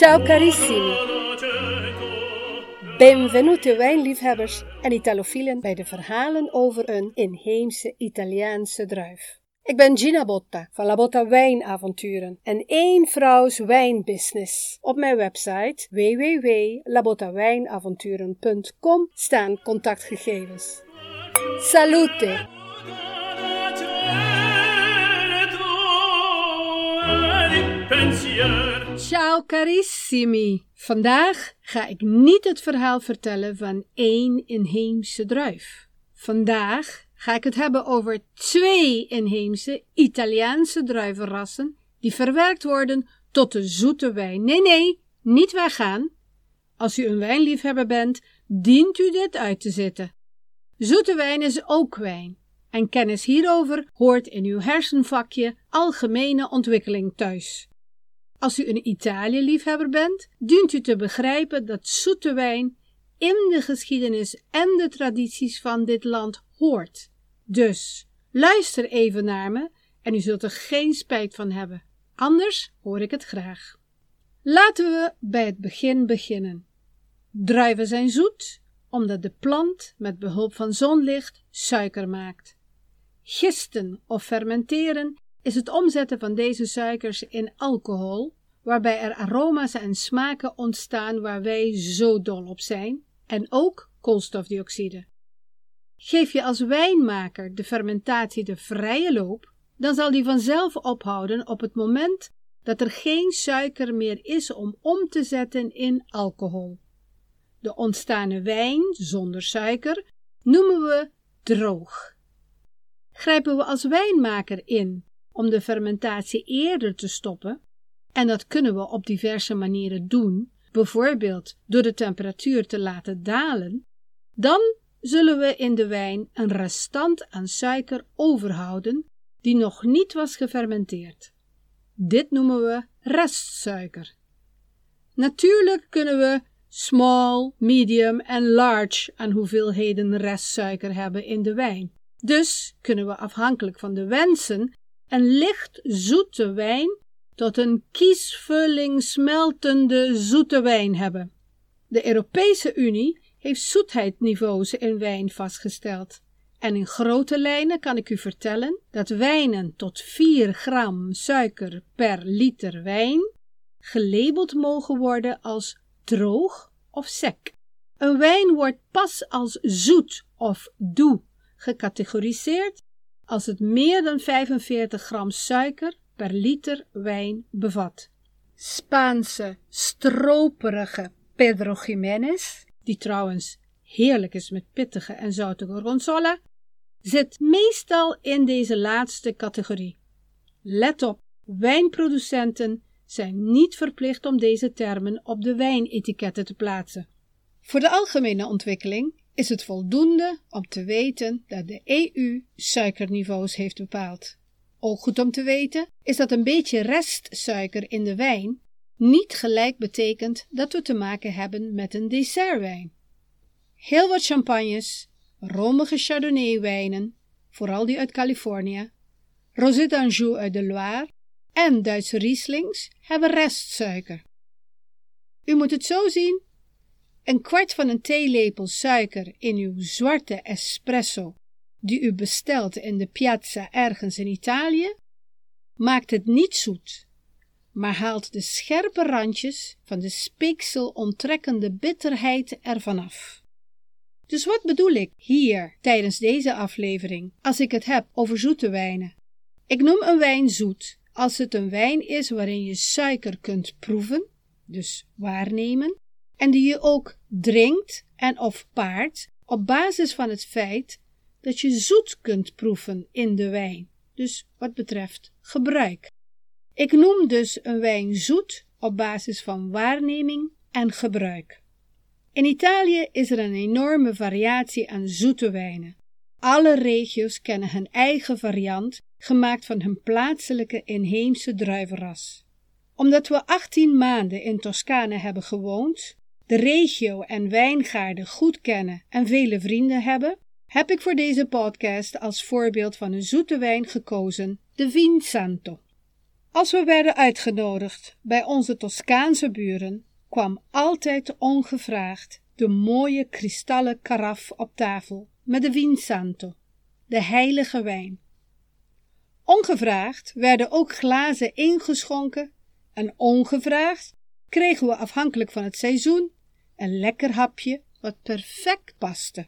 Ciao carissimi. Benvenuti wijnliefhebbers en Italofielen bij de verhalen over een inheemse Italiaanse druif. Ik ben Gina Botta van La Botta Wijnavonturen en één vrouws wijnbusiness. Op mijn website www.labottawijnavonturen.com staan contactgegevens. Salute! Ciao carissimi! Vandaag ga ik niet het verhaal vertellen van één inheemse druif. Vandaag ga ik het hebben over twee inheemse Italiaanse druivenrassen die verwerkt worden tot de zoete wijn. Nee, nee, niet weggaan. Als u een wijnliefhebber bent, dient u dit uit te zitten. Zoete wijn is ook wijn. En kennis hierover hoort in uw hersenvakje algemene ontwikkeling thuis. Als u een Italië-liefhebber bent, dient u te begrijpen dat zoete wijn in de geschiedenis en de tradities van dit land hoort. Dus luister even naar me en u zult er geen spijt van hebben. Anders hoor ik het graag. Laten we bij het begin beginnen. Druiven zijn zoet omdat de plant met behulp van zonlicht suiker maakt. Gisten of fermenteren is het omzetten van deze suikers in alcohol, waarbij er aroma's en smaken ontstaan waar wij zo dol op zijn, en ook koolstofdioxide. Geef je als wijnmaker de fermentatie de vrije loop, dan zal die vanzelf ophouden op het moment dat er geen suiker meer is om om te zetten in alcohol. De ontstane wijn zonder suiker noemen we droog. Grijpen we als wijnmaker in om de fermentatie eerder te stoppen, en dat kunnen we op diverse manieren doen, bijvoorbeeld door de temperatuur te laten dalen, dan zullen we in de wijn een restant aan suiker overhouden die nog niet was gefermenteerd. Dit noemen we restsuiker. Natuurlijk kunnen we small, medium en large aan hoeveelheden restsuiker hebben in de wijn. Dus kunnen we afhankelijk van de wensen een licht zoete wijn tot een kiesvulling smeltende zoete wijn hebben. De Europese Unie heeft zoetheidsniveaus in wijn vastgesteld. En in grote lijnen kan ik u vertellen dat wijnen tot 4 gram suiker per liter wijn gelabeld mogen worden als droog of sec. Een wijn wordt pas als zoet of doe gecategoriseerd als het meer dan 45 gram suiker per liter wijn bevat. Spaanse, stroperige Pedro Jiménez, die trouwens heerlijk is met pittige en zoute gorgonzola, zit meestal in deze laatste categorie. Let op, wijnproducenten zijn niet verplicht om deze termen op de wijnetiketten te plaatsen. Voor de algemene ontwikkeling is het voldoende om te weten dat de EU suikerniveaus heeft bepaald. Ook goed om te weten is dat een beetje restsuiker in de wijn niet gelijk betekent dat we te maken hebben met een dessertwijn. Heel wat champagnes, romige chardonnay-wijnen, vooral die uit Californië, rosé d'Anjou uit de Loire en Duitse Rieslings hebben restsuiker. U moet het zo zien: een kwart van een theelepel suiker in uw zwarte espresso die u bestelt in de piazza ergens in Italië, maakt het niet zoet, maar haalt de scherpe randjes van de speeksel onttrekkende bitterheid ervan af. Dus wat bedoel ik hier tijdens deze aflevering als ik het heb over zoete wijnen? Ik noem een wijn zoet als het een wijn is waarin je suiker kunt proeven, dus waarnemen, en die je ook drinkt en of paart op basis van het feit dat je zoet kunt proeven in de wijn, dus wat betreft gebruik. Ik noem dus een wijn zoet op basis van waarneming en gebruik. In Italië is er een enorme variatie aan zoete wijnen. Alle regio's kennen hun eigen variant, gemaakt van hun plaatselijke inheemse druivenras. Omdat we 18 maanden in Toscane hebben gewoond, de regio en wijngaarden goed kennen en vele vrienden hebben, heb ik voor deze podcast als voorbeeld van een zoete wijn gekozen de Vin Santo. Als we werden uitgenodigd bij onze Toscaanse buren, kwam altijd ongevraagd de mooie kristallen karaf op tafel met de Vinsanto, de heilige wijn. Ongevraagd werden ook glazen ingeschonken en ongevraagd kregen we afhankelijk van het seizoen een lekker hapje wat perfect paste.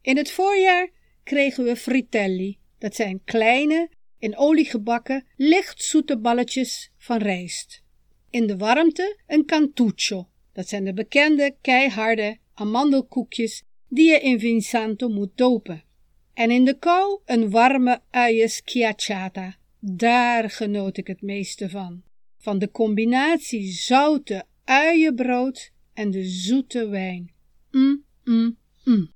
In het voorjaar kregen we fritelli, dat zijn kleine, in olie gebakken, lichtzoete balletjes van rijst. In de warmte een cantuccio, dat zijn de bekende keiharde amandelkoekjes die je in Vinsanto moet dopen. En in de kou een warme uien schiacciata. Daar genoot ik het meeste van. Van de combinatie zoute uienbrood en de zoete wijn. Mm, mm, mm.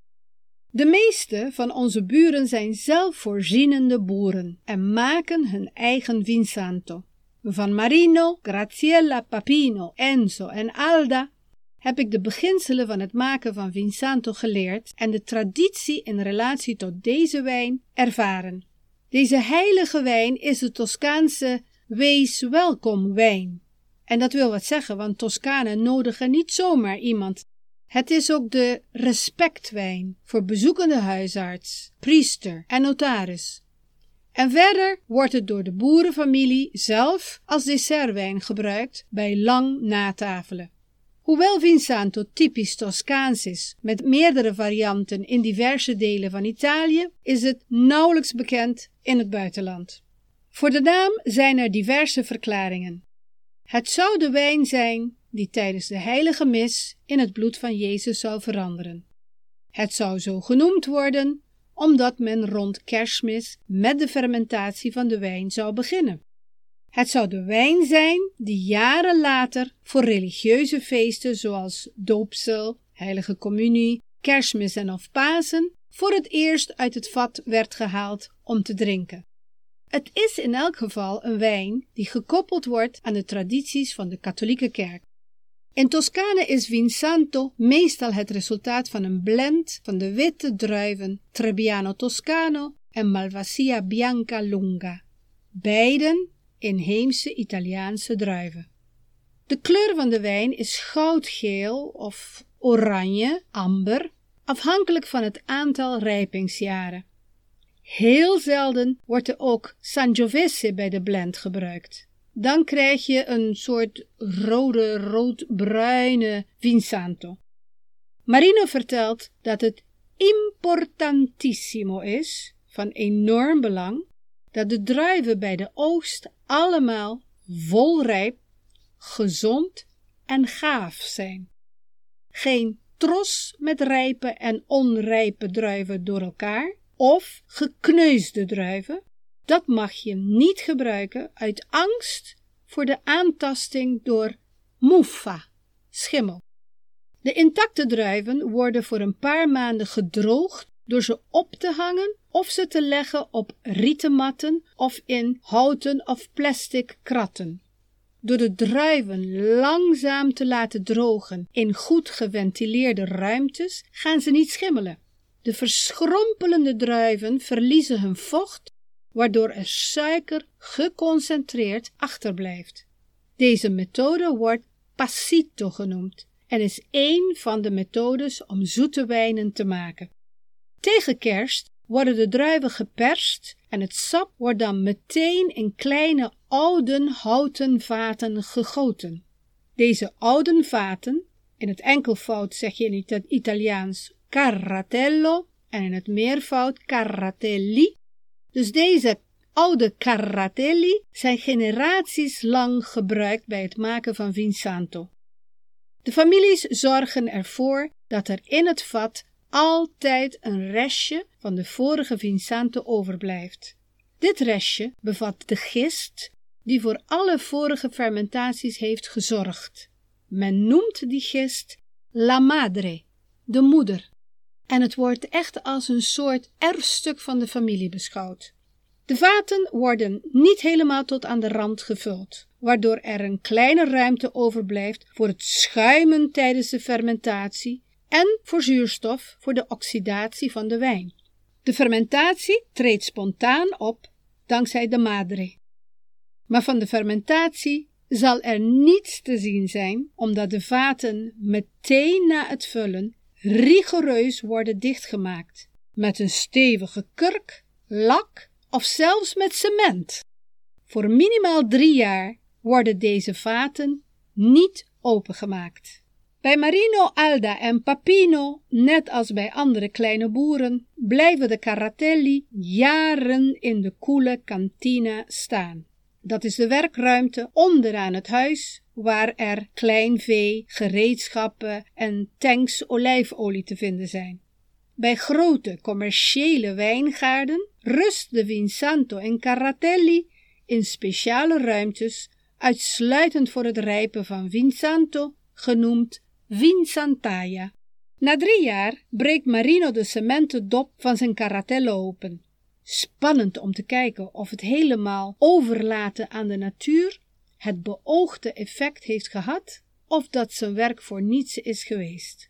De meeste van onze buren zijn zelfvoorzienende boeren en maken hun eigen Vinsanto. Van Marino, Graziella, Papino, Enzo en Alda heb ik de beginselen van het maken van Vinsanto geleerd en de traditie in relatie tot deze wijn ervaren. Deze heilige wijn is de Toscaanse wees welkom wijn. En dat wil wat zeggen, want Toscanen nodigen niet zomaar iemand. Het is ook de respectwijn voor bezoekende huisarts, priester en notaris. En verder wordt het door de boerenfamilie zelf als dessertwijn gebruikt bij lang natafelen. Hoewel Vinsanto typisch Toscaans is, met meerdere varianten in diverse delen van Italië, is het nauwelijks bekend in het buitenland. Voor de naam zijn er diverse verklaringen. Het zou de wijn zijn die tijdens de heilige mis in het bloed van Jezus zou veranderen. Het zou zo genoemd worden omdat men rond kerstmis met de fermentatie van de wijn zou beginnen. Het zou de wijn zijn die jaren later voor religieuze feesten zoals doopsel, heilige communie, kerstmis en of Pasen voor het eerst uit het vat werd gehaald om te drinken. Het is in elk geval een wijn die gekoppeld wordt aan de tradities van de katholieke kerk. In Toscane is Vinsanto meestal het resultaat van een blend van de witte druiven Trebbiano Toscano en Malvasia Bianca Lunga, beiden inheemse Italiaanse druiven. De kleur van de wijn is goudgeel of oranje, amber, afhankelijk van het aantal rijpingsjaren. Heel zelden wordt er ook Sangiovese bij de blend gebruikt. Dan krijg je een soort rode, roodbruine Vinsanto. Marino vertelt dat het importantissimo is, van enorm belang, dat de druiven bij de oogst allemaal volrijp, gezond en gaaf zijn. Geen tros met rijpe en onrijpe druiven door elkaar of gekneusde druiven, dat mag je niet gebruiken uit angst voor de aantasting door muffa, schimmel. De intacte druiven worden voor een paar maanden gedroogd door ze op te hangen of ze te leggen op rieten matten of in houten of plastic kratten. Door de druiven langzaam te laten drogen in goed geventileerde ruimtes gaan ze niet schimmelen. De verschrompelende druiven verliezen hun vocht, waardoor er suiker geconcentreerd achterblijft. Deze methode wordt passito genoemd en is één van de methodes om zoete wijnen te maken. Tegen kerst worden de druiven geperst en het sap wordt dan meteen in kleine oude houten vaten gegoten. Deze oude vaten, in het enkelvoud zeg je in het Italiaans carratello en in het meervoud carratelli. Dus deze oude carratelli zijn generaties lang gebruikt bij het maken van Vinsanto. De families zorgen ervoor dat er in het vat altijd een restje van de vorige Vinsanto overblijft. Dit restje bevat de gist die voor alle vorige fermentaties heeft gezorgd. Men noemt die gist la madre, de moeder, en het wordt echt als een soort erfstuk van de familie beschouwd. De vaten worden niet helemaal tot aan de rand gevuld, waardoor er een kleine ruimte overblijft voor het schuimen tijdens de fermentatie en voor zuurstof voor de oxidatie van de wijn. De fermentatie treedt spontaan op dankzij de madre. Maar van de fermentatie zal er niets te zien zijn, omdat de vaten meteen na het vullen rigoureus worden dichtgemaakt met een stevige kurk, lak of zelfs met cement. Voor minimaal drie jaar worden deze vaten niet opengemaakt. Bij Marino Alda en Papino, net als bij andere kleine boeren, blijven de caratelli jaren in de koele kantina staan. Dat is de werkruimte onderaan het huis, waar er klein vee, gereedschappen en tanks olijfolie te vinden zijn. Bij grote commerciële wijngaarden rust de Vinsanto en Caratelli in speciale ruimtes uitsluitend voor het rijpen van Vinsanto, genoemd Vinsantaia. Na drie jaar breekt Marino de cementen dop van zijn Caratello open. Spannend om te kijken of het helemaal overlaten aan de natuur het beoogde effect heeft gehad of dat zijn werk voor niets is geweest.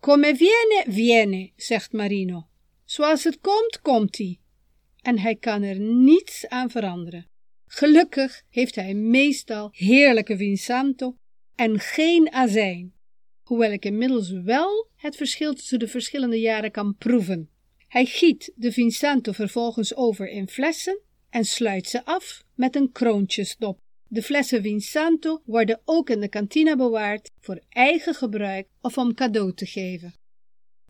Come viene, viene, zegt Marino. Zoals het komt, komt-ie. En hij kan er niets aan veranderen. Gelukkig heeft hij meestal heerlijke vinsanto en geen azijn, hoewel ik inmiddels wel het verschil tussen de verschillende jaren kan proeven. Hij giet de vinsanto vervolgens over in flessen en sluit ze af met een kroontjesdop. De flessen Vinsanto worden ook in de kantine bewaard voor eigen gebruik of om cadeau te geven.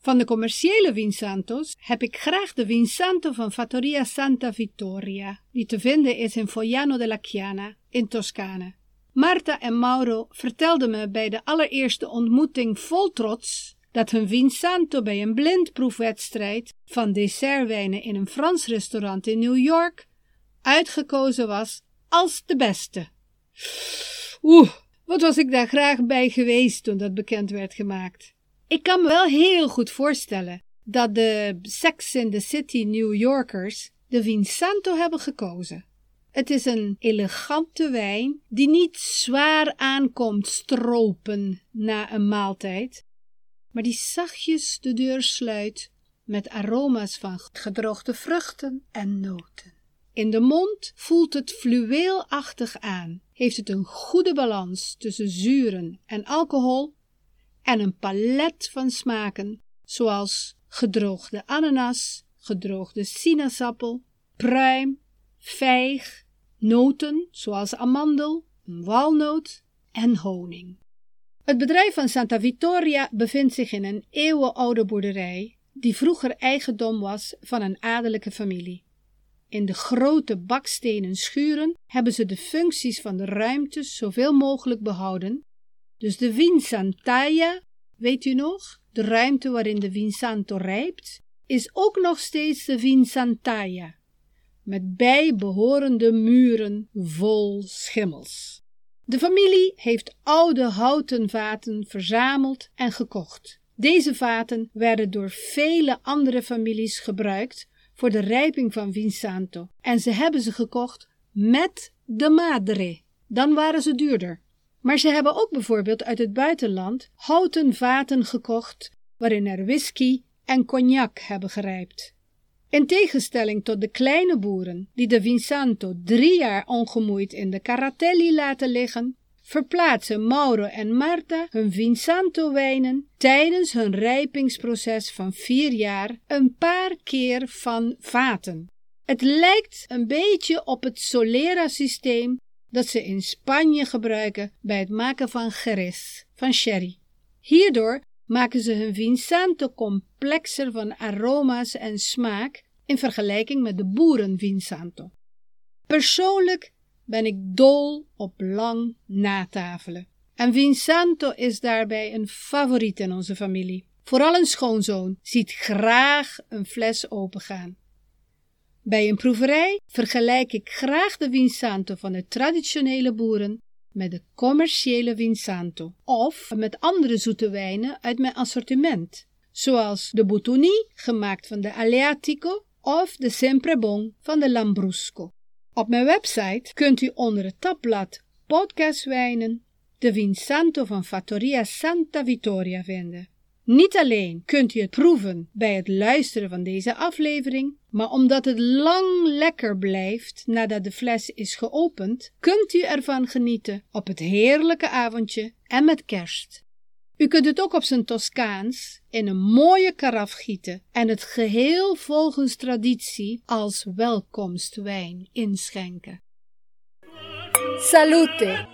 Van de commerciële Vinsantos heb ik graag de Vinsanto van Fattoria Santa Vittoria, die te vinden is in Fogliano della Chiana in Toscane. Marta en Mauro vertelden me bij de allereerste ontmoeting vol trots dat hun Vinsanto bij een blindproefwedstrijd van dessertwijnen in een Frans restaurant in New York uitgekozen was als de beste. Oeh, wat was ik daar graag bij geweest toen dat bekend werd gemaakt. Ik kan me wel heel goed voorstellen dat de Sex in the City New Yorkers de Vinsanto hebben gekozen. Het is een elegante wijn die niet zwaar aankomt stropen na een maaltijd, maar die zachtjes de deur sluit met aroma's van gedroogde vruchten en noten. In de mond voelt het fluweelachtig aan, heeft het een goede balans tussen zuren en alcohol en een palet van smaken, zoals gedroogde ananas, gedroogde sinaasappel, pruim, vijg, noten, zoals amandel, walnoot en honing. Het bedrijf van Santa Vittoria bevindt zich in een eeuwenoude boerderij, die vroeger eigendom was van een adellijke familie. In de grote bakstenen schuren hebben ze de functies van de ruimtes zoveel mogelijk behouden. Dus de Vinsantaia, weet u nog, de ruimte waarin de Vinsanto rijpt, is ook nog steeds de Vinsantaia, met bijbehorende muren vol schimmels. De familie heeft oude houten vaten verzameld en gekocht. Deze vaten werden door vele andere families gebruikt voor de rijping van Vinsanto en ze hebben ze gekocht met de madre. Dan waren ze duurder. Maar ze hebben ook bijvoorbeeld uit het buitenland houten vaten gekocht waarin er whisky en cognac hebben gerijpt. In tegenstelling tot de kleine boeren die de Vinsanto drie jaar ongemoeid in de Caratelli laten liggen, verplaatsen Mauro en Marta hun Vinsanto-wijnen tijdens hun rijpingsproces van vier jaar een paar keer van vaten. Het lijkt een beetje op het Solera-systeem dat ze in Spanje gebruiken bij het maken van Jerez, van sherry. Hierdoor maken ze hun Vinsanto complexer van aroma's en smaak in vergelijking met de boeren Vinsanto. Persoonlijk ben ik dol op lang natafelen. En Vinsanto is daarbij een favoriet in onze familie. Vooral een schoonzoon ziet graag een fles opengaan. Bij een proeverij vergelijk ik graag de Vinsanto van de traditionele boeren met de commerciële Vinsanto of met andere zoete wijnen uit mijn assortiment, zoals de Butoni, gemaakt van de Aleatico, of de Sempre Bon van de Lambrusco. Op mijn website kunt u onder het tabblad Podcastwijnen de Vinsanto van Fattoria Santa Vittoria vinden. Niet alleen kunt u het proeven bij het luisteren van deze aflevering, maar omdat het lang lekker blijft nadat de fles is geopend, kunt u ervan genieten op het heerlijke avondje en met kerst. U kunt het ook op zijn Toscaans in een mooie karaf gieten en het geheel volgens traditie als welkomstwijn inschenken. Salute!